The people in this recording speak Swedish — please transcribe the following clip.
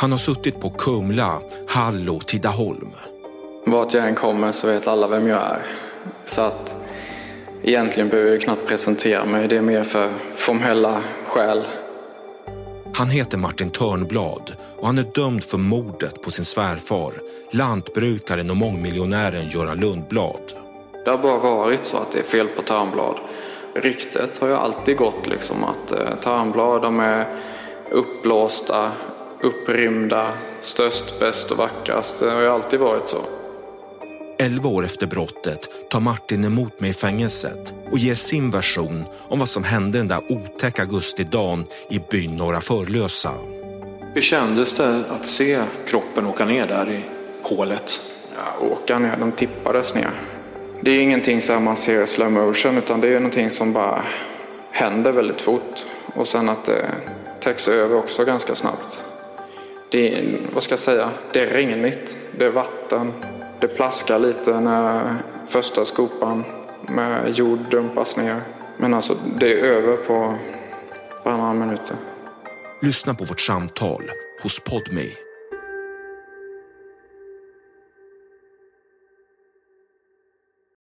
Han har suttit på Kumla, Hall och Tidaholm. Vart jag än kommer så vet alla vem jag är. Så att egentligen behöver jag knappt presentera mig. Det är mer för formella skäl. Han heter Martin Törnblad och han är dömd för mordet på sin svärfar, lantbrukaren och mångmiljonären Göran Lundblad. Det har bara varit så att det är fel på Törnblad. Ryktet har ju alltid gått liksom att eh, Törnblad de är uppblåsta, upprymda, störst, bäst och vackrast. Det har ju alltid varit så. Elva år efter brottet tar Martin emot mig i fängelset och ger sin version om vad som hände den där otäcka augustidagen i byn Norra Förlösa. Hur kändes det att se kroppen åka ner där i hålet? Ja, åka ner, de tippades ner. Det är ingenting som man ser i slow motion utan det är någonting som bara händer väldigt fort. Och sen att det täcks över också ganska snabbt. Det är, vad ska jag säga, det är regnigt, det är vatten, det plaskar lite när första skopan med jord dumpas ner. Men alltså, det är över på bara några minuter. Lyssna på vårt samtal hos Podme.